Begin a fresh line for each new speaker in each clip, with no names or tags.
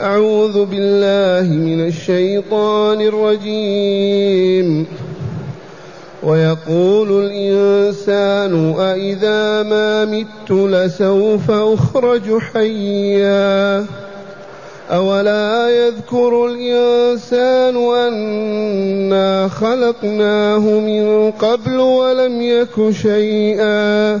أعوذ بالله من الشيطان الرجيم. ويقول الإنسان أإذا ما مت لسوف أخرج حيا؟ أولا يذكر الإنسان أنا خلقناه من قبل ولم يك شيئا؟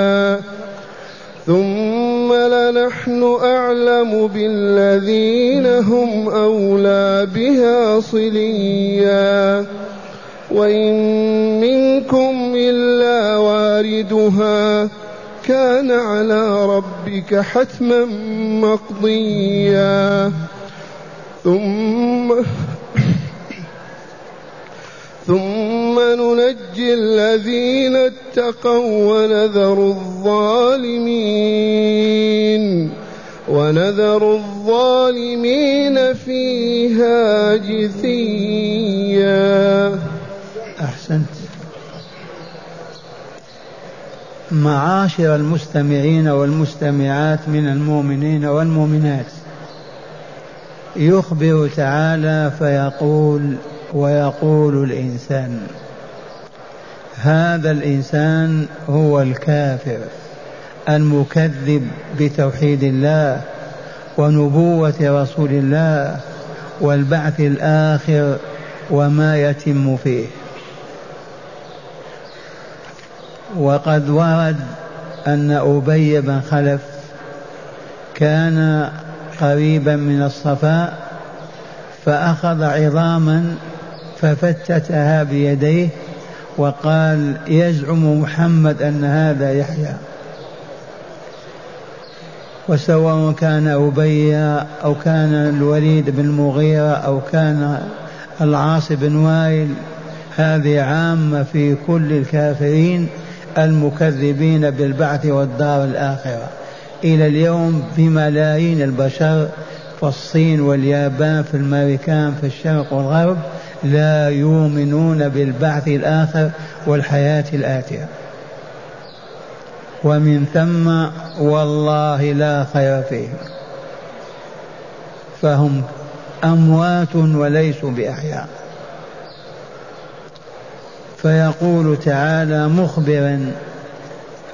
لنحن أعلم بالذين هم أولى بها صليا. وإن منكم إلا واردها كان على ربك حتما مقضيا. ثم ثم ننجي الذين اتقوا ونذر الظالمين ونذر الظالمين فيها جثيا.
أحسنت. معاشر المستمعين والمستمعات من المؤمنين والمؤمنات يخبر تعالى فيقول ويقول الإنسان هذا الإنسان هو الكافر المكذب بتوحيد الله ونبوة رسول الله والبعث الآخر وما يتم فيه. وقد ورد أن أبي بن خلف كان قريبا من الصفاء فأخذ عظاما ففتتها بيديه وقال يزعم محمد أن هذا يحيى. وسواء كان أبي أو كان الوليد بن المغيرة أو كان العاص بن وائل هذه عامة في كل الكافرين المكذبين بالبعث والدار الآخرة. إلى اليوم بملايين البشر في الصين واليابان في الأمريكان في الشرق والغرب لا يؤمنون بالبعث الآخر والحياة الآتية. ومن ثم والله لا خير فيهم. فهم أموات وليسوا بأحياء. فيقول تعالى مخبرا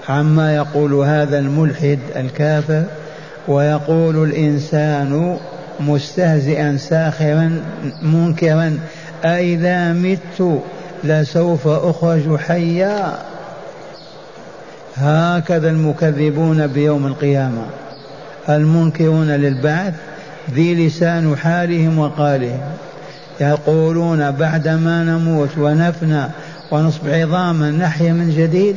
عما يقول هذا الملحد الكافر ويقول الإنسان مستهزئا ساخرا منكرا أإذا مت لسوف أخرج حيا. هكذا المكذبون بيوم القيامة المنكرون للبعث ذي لسان حالهم وقالهم يقولون بعدما نموت ونفنى ونصبح عظاما نحيا من جديد.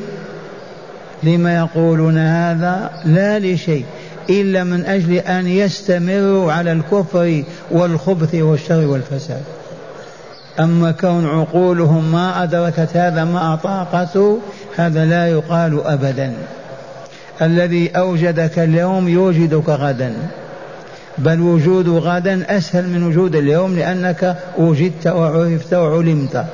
لما يقولون هذا؟ لا لشيء إلا من أجل أن يستمروا على الكفر والخبث والشر والفساد. أما كون عقولهم ما أدركت هذا ما أطاقته هذا لا يقال أبدا. الذي أوجدك اليوم يوجدك غدا. بل وجود غدا أسهل من وجود اليوم لأنك وجدت وعرفت وعلمت.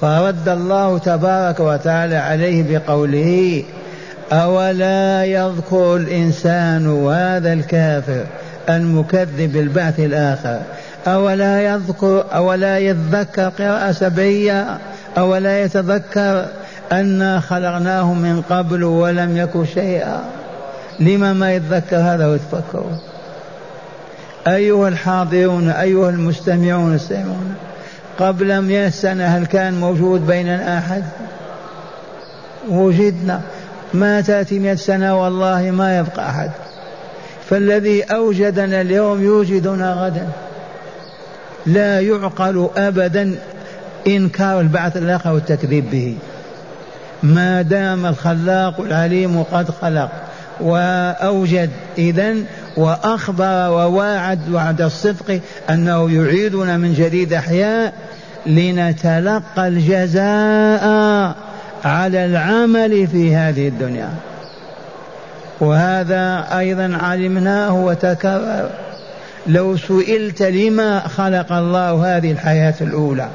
فرد الله تبارك وتعالى عليه بقوله أولا يذكر الإنسان هذا الكافر المكذب بالبعث الآخر؟ أولا يذكر أولا يتذكر قراءة سبعية أولا يتذكر أنا خلقناه من قبل ولم يكن شيئا. لما ما يتذكر هذا ويتفكر. أيها الحاضرون أيها المستمعون السامعون قبل مئة سنة هل كان موجود بيننا أحد وجدنا. ما تأتي مئة سنة والله ما يبقى أحد. فالذي أوجدنا اليوم يوجدنا غدا. لا يعقل أبدا إنكار البعث الآخر والتكذيب به. ما دام الخلاق العليم قد خلق وأوجد إذا وأخبر وواعد وعد الصدق أنه يعيدنا من جديد أحياء لنتلقى الجزاء على العمل في هذه الدنيا. وهذا أيضا علمناه وتكرر. لو سئلت لما خلق الله هذه الحياة الأولى؟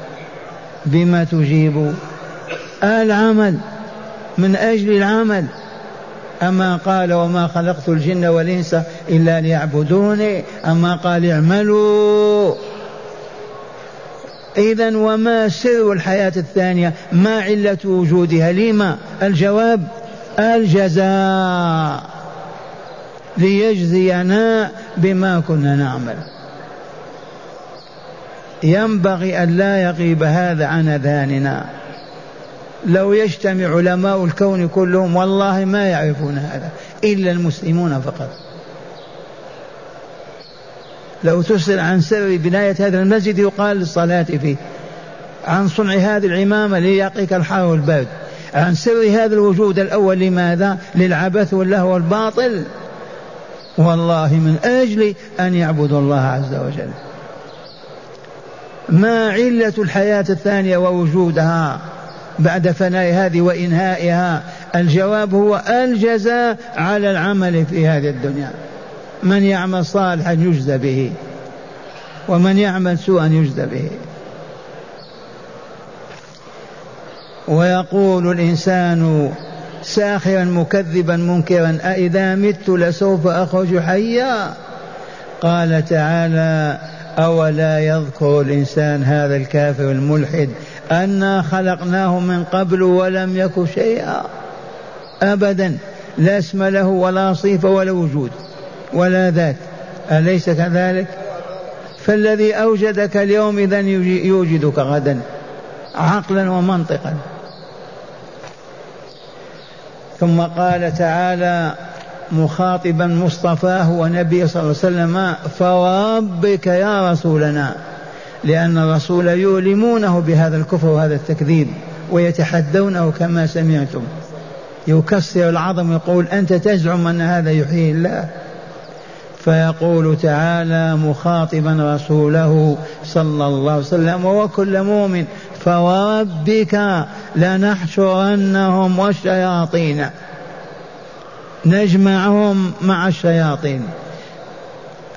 بما تجيب العمل. من أجل العمل. أما قال وما خلقت الجن والإنس إلا ليعبدوني. أما قال اعملوا. إذا وما سر الحياة الثانية؟ ما علة وجودها؟ لما؟ الجواب الجزاء. ليجزينا بما كنا نعمل. ينبغي أن لا يغيب هذا عن أذهاننا. لو يجتمع علماء الكون كلهم والله ما يعرفون هذا إلا المسلمون فقط. لو تسأل عن سر بناية هذا المسجد يقال للصلاة فيه. عن صنع هذه العمامة ليقيك الحر والبرد. عن سر هذا الوجود الأول لماذا؟ للعبث واللهو والباطل. والله من أجل أن يعبدوا الله عز وجل. ما علة الحياة الثانية ووجودها بعد فناء هذه وإنهائها؟ الجواب هو الجزاء على العمل في هذه الدنيا. من يعمل صالحا يجزى به ومن يعمل سوءا يجزى به. ويقول الإنسان ساخرا مكذبا منكرا أإذا مت لسوف أخرج حيا؟ قال تعالى أولا يذكر الإنسان هذا الكافر الملحد أنا خلقناه من قبل ولم يك شيئا؟ أبدا لا اسم له ولا صفة ولا وجود ولا ذات. أليس كذلك؟ فالذي أوجدك اليوم إذا يوجدك غدا عقلا ومنطقا. ثم قال تعالى مخاطبا مصطفاه ونبي صلى الله عليه وسلم فوربك يا رسولنا. لأن الرسول يؤلمونه بهذا الكفر وهذا التكذيب ويتحدونه كما سمعتم. يكسر العظم يقول أنت تزعم أن هذا يحيي الله. فيقول تعالى مخاطبا رسوله صلى الله عليه وسلم وكل مؤمن. فوربك لنحشرنهم والشياطين. نجمعهم مع الشياطين.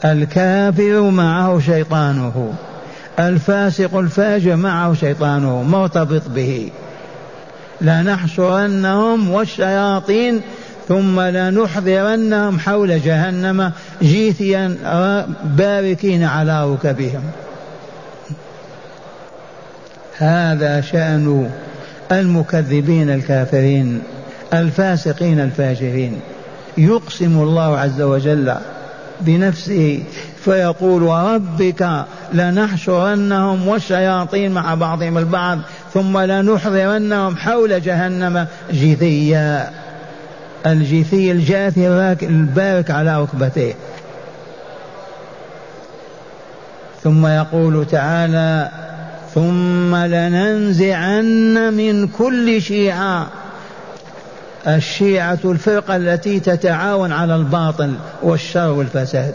الكافر معه شيطانه. الفاسق الفاجر معه شيطانه. مرتبط به. لنحشرنهم والشياطين ثم لنحضرنهم حول جهنم جيثيا باركين على ركبهم. هذا شأن المكذبين الكافرين الفاسقين الفاجرين. يقسم الله عز وجل بنفسه فيقول وربك لنحشرنهم والشياطين مع بعضهم البعض ثم لنحضرنهم حول جهنم جثيا. الجثي الجاثي البارك على ركبتيه ثم يقول تعالى ثم لننزعن من كل شيعة. الشيعة الفرقة التي تتعاون على الباطل والشر والفساد.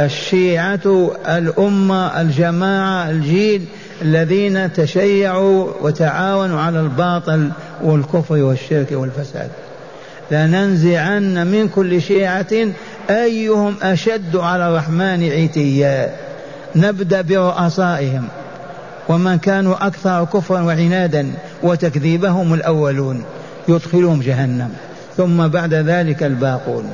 الشيعة الأمة الجماعة الجيل الذين تشيعوا وتعاونوا على الباطل والكفر والشرك والفساد. لننزعن من كل شيعة أيهم أشد على الرحمن عتيا. نبدأ برؤسائهم ومن كانوا أكثر كفرا وعنادا وتكذيبهم الأولون يدخلهم جهنم ثم بعد ذلك الباقون.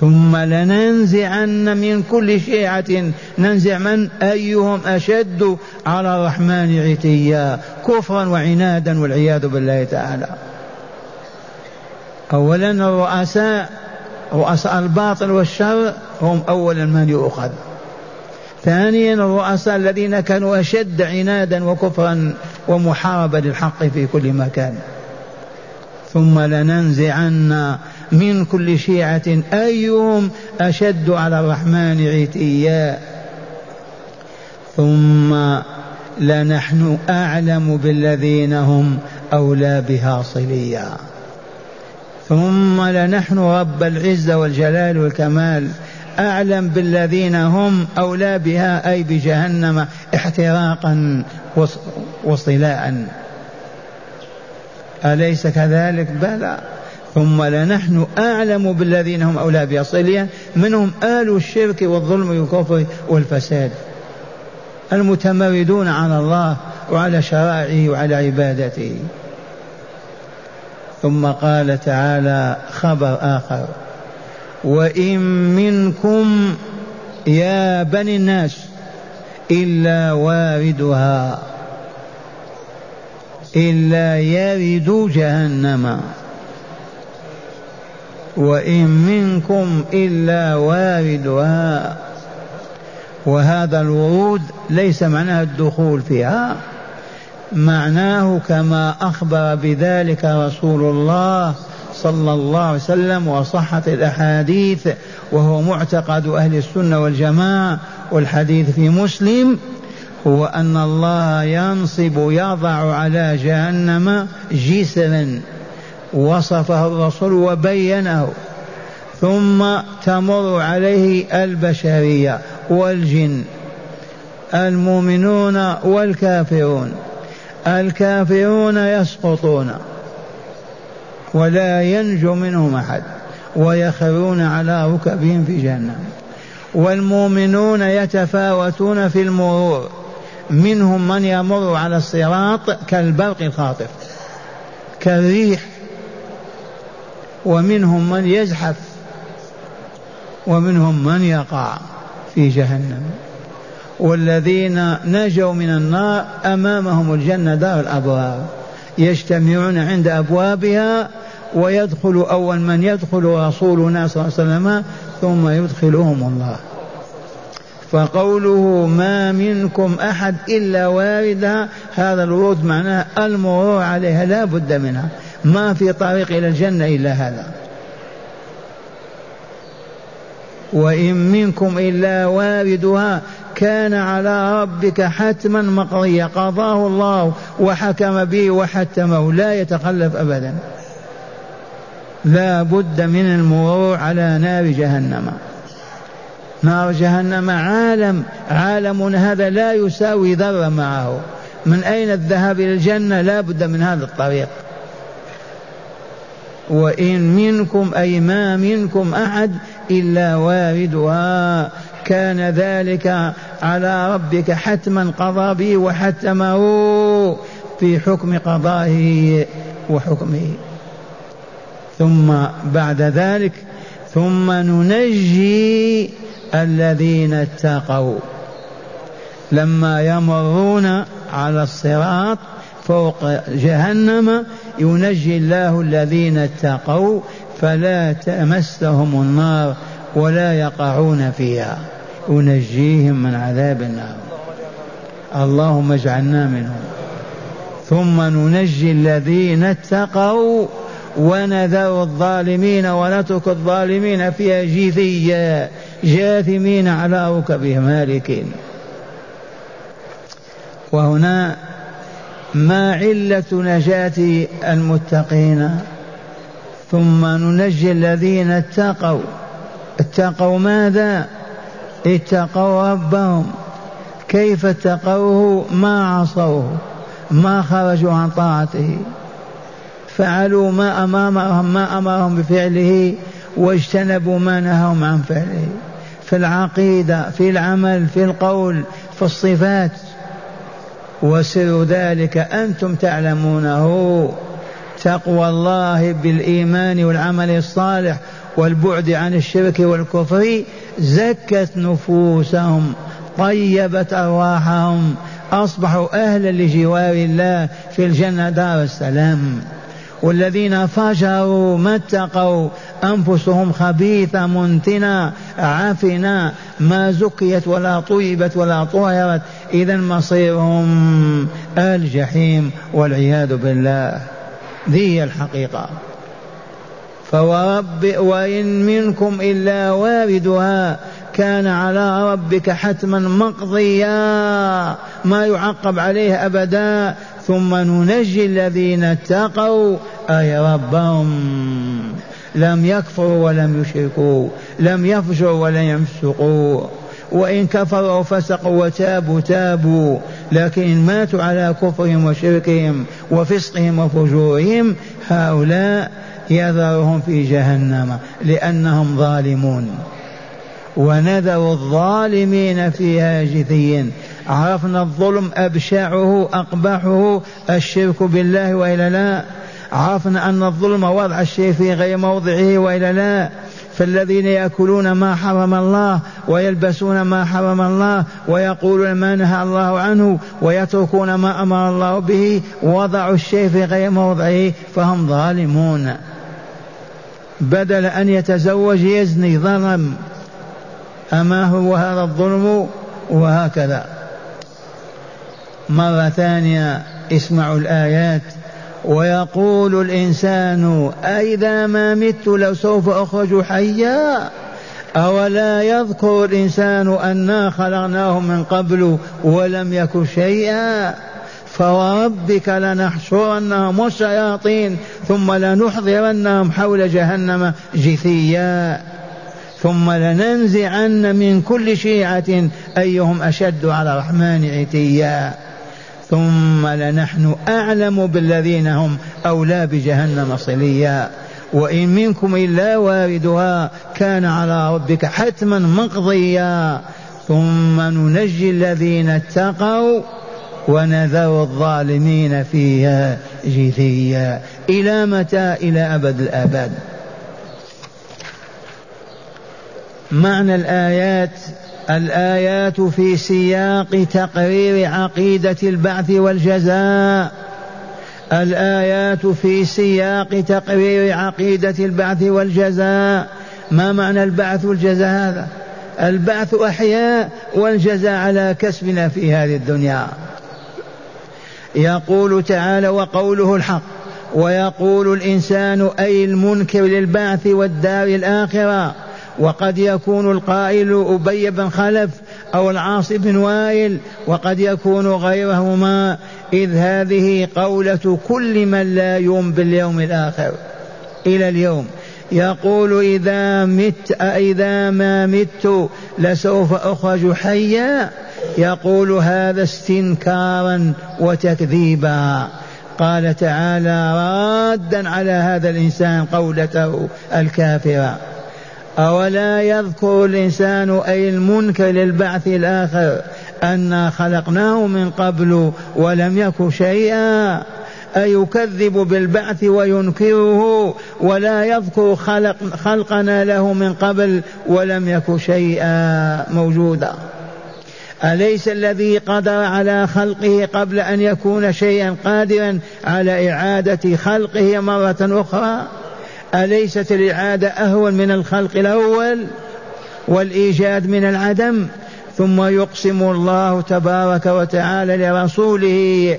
ثم لننزعن من كل شيعة. ننزع من؟ أيهم أشد على الرحمن عتيا كفرا وعنادا والعياذ بالله تعالى. أولا الرؤساء رؤساء الباطل والشر هم أولا من يؤخذ. ثانيا الرؤساء الذين كانوا أشد عنادا وكفرا ومحاربة للحق في كل مكان. ثم لننزعن من كل شيعة أيهم أشد على الرحمن عتيا. ثم لنحن أعلم بالذين هم أولى بها صليا. ثم لنحن رب العزة والجلال والكمال. أعلم بالذين هم أولى بها أي بجهنم احتراقا وصلاء أليس كذلك؟ بلى. ثم لنحن أعلم بالذين هم أولى بها. صليا. منهم آل الشرك والظلم والكفر والفساد. المتمردون على الله وعلى شرائعه وعلى عبادته. ثم قال تعالى خبر آخر. وإن منكم يا بني الناس إلا واردها إلا يرد جهنم. وإن منكم إلا واردها وهذا الورود ليس معناه الدخول فيها. معناه كما أخبر بذلك رسول الله صلى الله عليه وسلم وصحت الأحاديث وهو معتقد أهل السنة والجماعة والحديث في مسلم هو أن الله ينصب يضع على جهنم جسرا وصفه الرسول وبينه ثم تمر عليه البشرية والجن المؤمنون والكافرون. الكافرون يسقطون ولا ينجو منهم أحد ويخرون على ركبهم في جهنم. والمؤمنون يتفاوتون في المرور. منهم من يمر على الصراط كالبرق الخاطف كالريح. ومنهم من يزحف. ومنهم من يقع في جهنم. والذين نجوا من النار أمامهم الجنة دار الابرار يجتمعون عند أبوابها ويدخل أول من يدخل رسولنا صلى الله عليه وسلم ثم يدخلهم الله. فقوله ما منكم أحد إلا واردها هذا الورود معناه المرور عليها لا بد منها ما في طريق إلى الجنة إلا هذا. وإن منكم إلا واردها كان على ربك حتما مقضيا قضاه الله وحكم به وحتمه لا يتخلف أبدا. لا بد من المرور على نار جهنم. نار جهنم عالم عالم هذا لا يساوي ذرة معه. من أين الذهاب إلى الجنة؟ لا بد من هذا الطريق. وإن منكم أي ما منكم أحد إلا واردها. كان ذلك على ربك حتما قضى به وحتمه في حكم قضائه وحكمه. ثم بعد ذلك ثم ننجي الذين اتقوا. لما يمرون على الصراط فوق جهنم ينجي الله الذين اتقوا فلا تمسهم النار ولا يقعون فيها. ينجيهم من عذاب النار. اللهم اجعلنا منهم. ثم ننجي الذين اتقوا ونذر الظالمين ونترك الظالمين فيها جثيا جاثمين على ركبهم هالكين وهنا ما علة نجاة المتقين؟ ثم ننجي الذين اتقوا. اتقوا ماذا؟ اتقوا ربهم. كيف اتقوه؟ ما عصوه. ما خرجوا عن طاعته. فعلوا ما أمامهم ما أمرهم بفعله واجتنبوا ما نهاهم عن فعله. في العقيدة في العمل في القول في الصفات. وسر ذلك أنتم تعلمونه. تقوى الله بالإيمان والعمل الصالح والبعد عن الشرك والكفر زكت نفوسهم طيبت أرواحهم أصبحوا أهلا لجوار الله في الجنة دار السلام. والذين فجروا ما اتقوا أنفسهم خبيثة منتنة عفنة ما زكيت ولا طيبت ولا طهرت إذا مصيرهم الجحيم والعياذ بالله. ذي الحقيقة. فورب وإن منكم إلا واردها كان على ربك حتما مقضيا ما يعقب عليه أبدا. ثم ننجي الذين اتقوا أي ربهم لم يكفروا ولم يشركوا لم يفجروا ولم يفسقوا وإن كفروا وفسقوا وتابوا تابوا. لكن إن ماتوا على كفرهم وشركهم وفسقهم وفجورهم هؤلاء يذرهم في جهنم لأنهم ظالمون. ونذر الظالمين فيها جثيين. عرفنا الظلم أبشعه أقبحه الشرك بالله وإلا لا. عرفنا أن الظلم وضع الشيء في غير موضعه وإلا لا. فالذين يأكلون ما حرم الله ويلبسون ما حرم الله ويقولون ما نهى الله عنه ويتركون ما أمر الله به وضعوا الشيء في غير موضعه فهم ظالمون. بدل أن يتزوج يزني ظلم. أما هو هذا الظلم وهكذا. مرة ثانية اسمعوا الآيات. ويقول الإنسان أئذا ما مت لسوف أخرج حيا؟ أولا يذكر الإنسان أنا خلقناه من قبل ولم يك شيئا. فوربك لنحشرنهم والشياطين ثم لنحضرنهم حول جهنم جثيا. ثم لننزعن من كل شيعة أيهم أشد على الرحمن عتيا. ثم لنحن أعلم بالذين هم أولى بجهنم صليا. وإن منكم إلا واردها كان على ربك حتما مقضيا. ثم ننجي الذين اتقوا ونذر الظالمين فيها جثيا. إلى متى؟ إلى أبد الآباد. معنى الآيات الآيات في سياق تقرير عقيدة البعث والجزاء. الآيات في سياق تقرير عقيدة البعث والجزاء. ما معنى البعث والجزاء هذا؟ البعث أحياء والجزاء على كسبنا في هذه الدنيا. يقول تعالى وقوله الحق ويقول الإنسان أي المنكر للبعث والدار الآخرة؟ وقد يكون القائل أبي بن خلف أو العاص بن وائل وقد يكون غيرهما إذ هذه قولة كل من لا يؤمن باليوم الآخر. إلى اليوم. يقول إذا مت إذا ما مت لسوف أخرج حيا. يقول هذا استنكارا وتكذيبا. قال تعالى رادا على هذا الإنسان قولته الكافرة. أولا يذكر الإنسان أي المنكر للبعث الآخر أنا خلقناه من قبل ولم يك شيئا. أيكذب بالبعث وينكره ولا يذكر خلق خلقنا له من قبل ولم يك شيئا. موجودا أليس الذي قدر على خلقه قبل أن يكون شيئا قادرا على إعادة خلقه مرة أخرى؟ أليست الإعادة أهون من الخلق الأول والإيجاد من العدم؟ ثم يقسم الله تبارك وتعالى لرسوله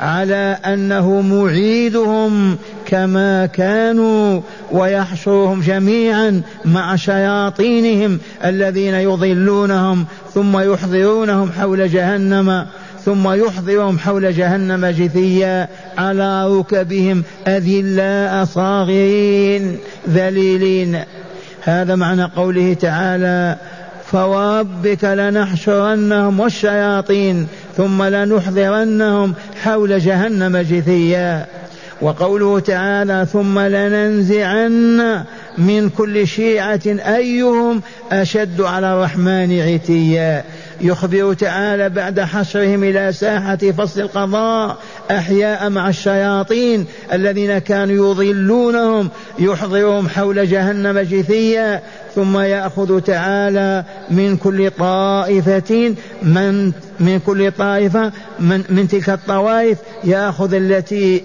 على أنه معيدهم كما كانوا ويحشرهم جميعا مع شياطينهم الذين يضلونهم ثم يحضرونهم حول جهنم. ثم يحضرهم حول جهنم جثيا. على ركبهم أذلاء صاغرين ذليلين. هذا معنى قوله تعالى فوربك لنحشرنهم والشياطين ثم لنحضرنهم حول جهنم جثيا. وقوله تعالى ثم لننزعن من كل شيعة أيهم أشد على الرحمن عتيا. يخبر تعالى بعد حشرهم إلى ساحة فصل القضاء أحياء مع الشياطين الذين كانوا يضلونهم يحضرهم حول جهنم جثيا ثم يأخذ تعالى من كل طائفة من من كل طائفة من, من تلك الطوائف يأخذ التي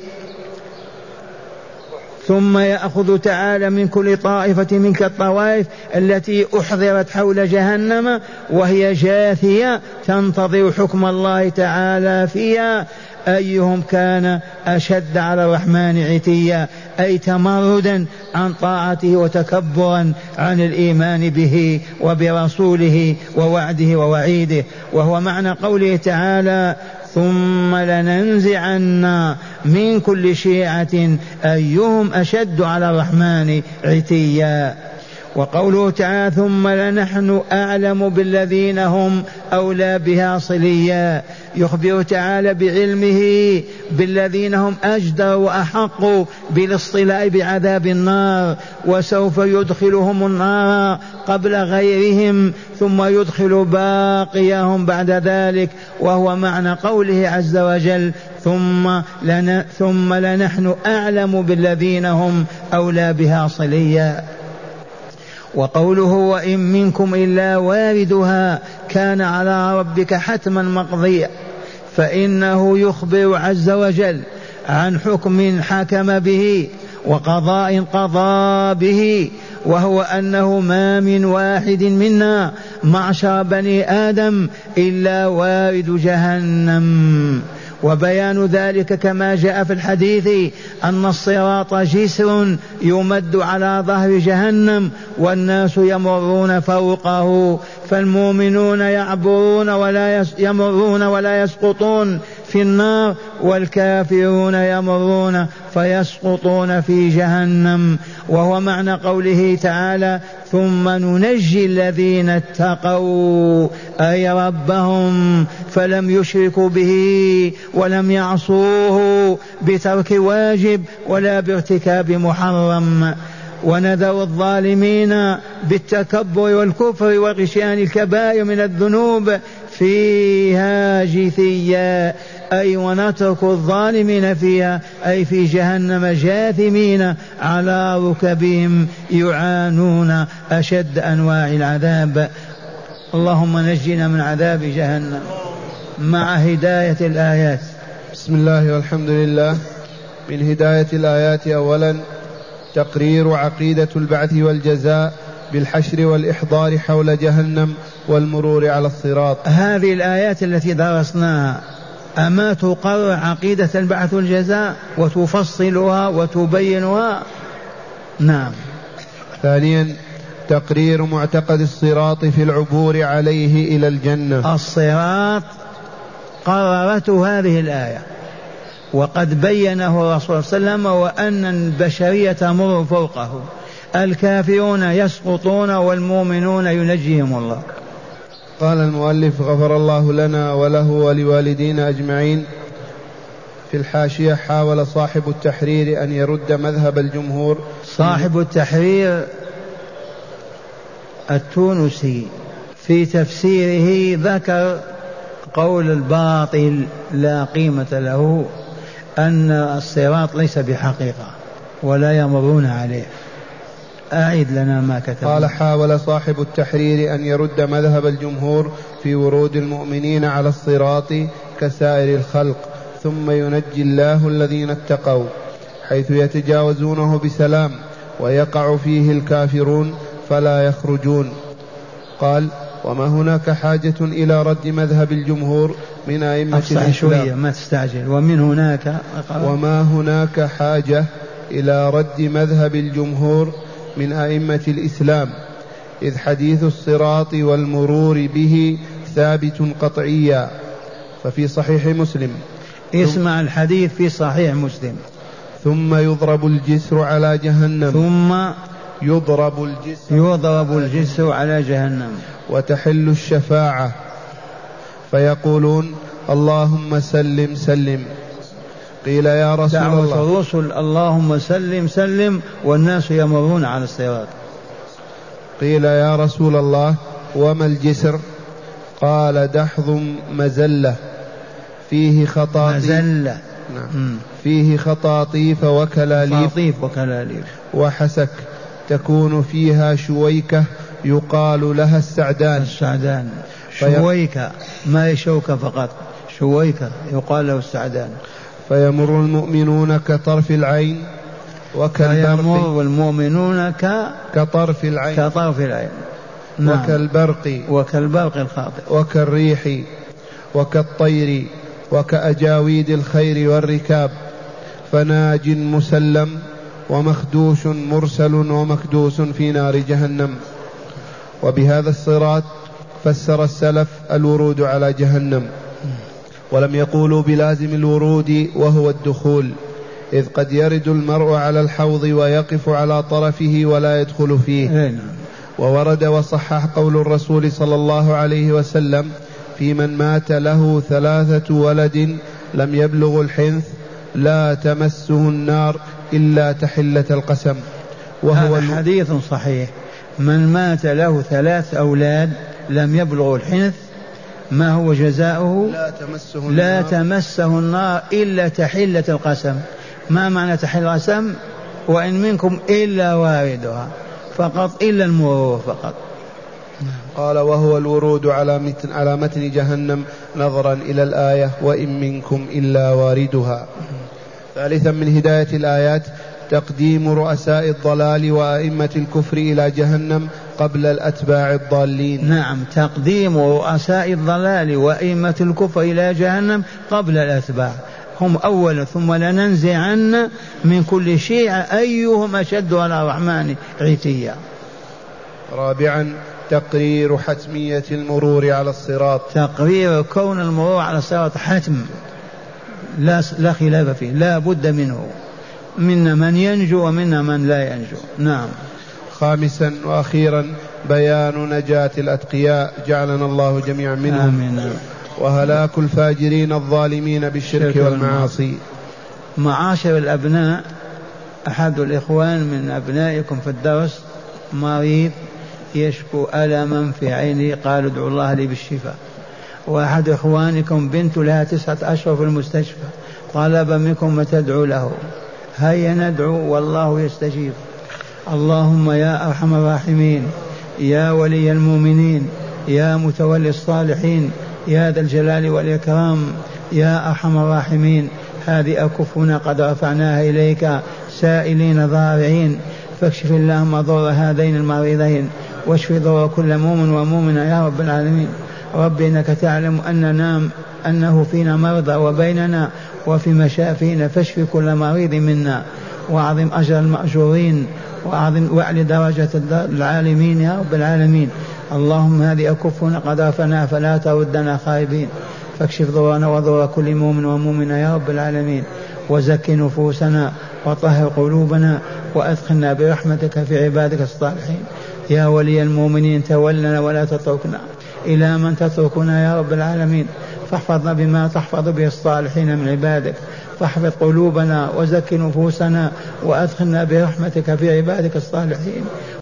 ثم يأخذ تعالى من كل طائفة من الطوائف التي أحضرت حول جهنم وهي جاثية تنتظر حكم الله تعالى فيها. أيهم كان أشد على الرحمن عتيا أي تمردا عن طاعته وتكبرا عن الإيمان به وبرسوله ووعده ووعيده. وهو معنى قوله تعالى ثم لننزعن من كل شيعة أيهم أشد على الرحمن عتيا. وقوله تعالى ثم لنحن أعلم بالذين هم أولى بها صليا. يخبر تعالى بعلمه بالذين هم أجدر وأحق بالاصطلاء بعذاب النار. وسوف يدخلهم النار قبل غيرهم ثم يدخل باقيهم بعد ذلك. وهو معنى قوله عز وجل ثم لن ثم لنحن أعلم بالذين هم أولى بها صليا. وقوله وإن منكم إلا واردها كان على ربك حتما مقضيا فإنه يخبر عز وجل عن حكم حكم به وقضاء قضى به وهو أنه ما من واحد منا معشر بني آدم إلا وارد جهنم. وبيان ذلك كما جاء في الحديث أن الصراط جسر يمد على ظهر جهنم والناس يمرون فوقه فالمؤمنون يعبرون ولا يمرون ولا يسقطون في النار والكافرون يمرون فيسقطون في جهنم. وهو معنى قوله تعالى ثم ننجي الذين اتقوا أي ربهم فلم يشركوا به ولم يعصوه بترك واجب ولا بارتكاب محرم. ونذر الظالمين بالتكبر والكفر وغشيان الكبائر من الذنوب فيها جثيا. أي ونترك الظالمين فيها أي في جهنم جاثمين على ركبهم يعانون أشد أنواع العذاب. اللهم نجنا من عذاب جهنم مع هداية الآيات.
بسم الله والحمد لله. من هداية الآيات أولا تقرير عقيدة البعث والجزاء بالحشر والإحضار حول جهنم والمرور على الصراط.
هذه الآيات التي درسناها أما تقرر عقيدة البعث والجزاء وتفصلها وتبينها. نعم.
ثانيا تقرير معتقد الصراط في العبور عليه إلى الجنة.
الصراط قررته هذه الآية. وقد بينه الرسول صلى الله عليه وسلم وأن البشرية تمر فوقه. الكافرون يسقطون والمؤمنون ينجيهم الله.
قال المؤلف غفر الله لنا وله ولوالدينا أجمعين. في الحاشية حاول صاحب التحرير أن يرد مذهب الجمهور.
صاحب التحرير التونسي. في تفسيره ذكر قول الباطل لا قيمة له أن الصراط ليس بحقيقة ولا يمرون عليه. أعيد لنا ما كتب
قال حاول صاحب التحرير أن يرد مذهب الجمهور في ورود المؤمنين على الصراط كسائر الخلق ثم ينجي الله الذين اتقوا حيث يتجاوزونه بسلام ويقع فيه الكافرون فلا يخرجون. قال وما هناك حاجة إلى رد مذهب الجمهور من أئمة الإسلام.
شوية ما تستعجل. ومن هناك؟
وما هناك حاجة إلى رد مذهب الجمهور من أئمة الإسلام إذ حديث الصراط والمرور به ثابت قطعيا ففي صحيح مسلم.
اسمع الحديث في صحيح مسلم.
ثم يضرب الجسر على جهنم.
ثم
يضرب الجسر
يضرب الجسر على جهنم.
وتحل الشفاعة. فيقولون اللهم سلم سلم. قيل يا رسول
دعوة
الله.
الرسل اللهم سلم سلم والناس يمرون على الصراط
قيل يا رسول الله وما الجسر؟ قال دحض مزلة. فيه خطاطيف.
مزلة.
نعم. فيه خطاطيف وكلاليف.
خطاطيف وكلاليف.
وحسك. تكون فيها شويكة يقال لها السعدان.
السعدان. شويكة. ما هي شوكة فقط؟ شويكة يقال له السعدان.
فيمر المؤمنون كطرف العين
وكالبرق فيمر المؤمنون ك
كطرف العين.
كطرف العين.
نعم. وكالبرق.
وكالبرق الخاطئ.
وكالريح. وكالطير. وكأجاويد الخير والركاب. فناج مسلم ومخدوش مرسل ومكدوس في نار جهنم. وبهذا الصراط فسر السلف الورود على جهنم. ولم يقولوا بلازم الورود وهو الدخول إذ قد يرد المرء على الحوض ويقف على طرفه ولا يدخل فيه. نعم. وورد وصحح قول الرسول صلى الله عليه وسلم في من مات له ثلاثة ولد لم يبلغ الحنث لا تمسه النار إلا تحلة القسم.
وهو هذا حديث صحيح. من مات له ثلاث أولاد لم يبلغ الحنث ما هو جزاؤه؟
لا تمسه
النار. لا تمسه النار إلا تحلة القسم. ما معنى تحل القسم؟ وإن منكم إلا واردها. فقط إلا المرور فقط.
قال وهو الورود على متن, على متن جهنم نظرا إلى الآية وإن منكم إلا واردها. ثالثا من هداية الآيات تقديم رؤساء الضلال وأئمة الكفر إلى جهنم قبل الأتباع الضالين.
نعم تقديم رؤساء الضلال وأئمة الكفر إلى جهنم قبل الأتباع. هم أولا ثم لننزعن من كل شيعة أيهم أشد على الرحمن عتيا.
رابعا تقرير حتمية المرور على الصراط.
تقرير كون المرور على الصراط حتم. لا لا خلاف فيه لا بد منه. منا من ينجو ومنا من لا ينجو. نعم.
خامسا وأخيرا بيان نجاة الأتقياء جعلنا الله جميعا منهم. آمين. وهلاك الفاجرين الظالمين بالشرك والمعاصي.
معاشر الأبناء أحد الإخوان من أبنائكم في الدرس مريض يشكو ألما في عينه قالوا ادعوا الله لي بالشفاء. وأحد إخوانكم بنت لها تسعة أشهر في المستشفى طلب منكم ما تدعو له. هيا ندعو والله يستجيب. اللهم يا أرحم الراحمين يا ولي المؤمنين يا متولي الصالحين يا ذا الجلال والإكرام يا أرحم الراحمين. هذه أكفنا قد رفعناها إليك سائلين ضارعين. فاكشف اللهم ضر هذين المريضين واشف ضر كل مؤمن ومؤمنة يا رب العالمين. رب إنك تعلم اننا أنه فينا مرضى وبيننا وفي مشافينا فاشف كل مريض منا. وأعظم أجر المأجورين وأعظم واعل درجة العالمين يا رب العالمين. اللهم هذه أكفنا قد رفعنا فلا تردنا خائبين. فاكشف ضرنا وضر كل مؤمن ومؤمنة يا رب العالمين. وزك نفوسنا وطهر قلوبنا وأدخلنا برحمتك في عبادك الصالحين. يا ولي المؤمنين تولنا ولا تتركنا. إلى من تتركنا يا رب العالمين. فاحفظنا بما تحفظ به الصالحين من عبادك. فاحفظ قلوبنا وزك نفوسنا وأدخلنا برحمتك في عبادك الصالحين.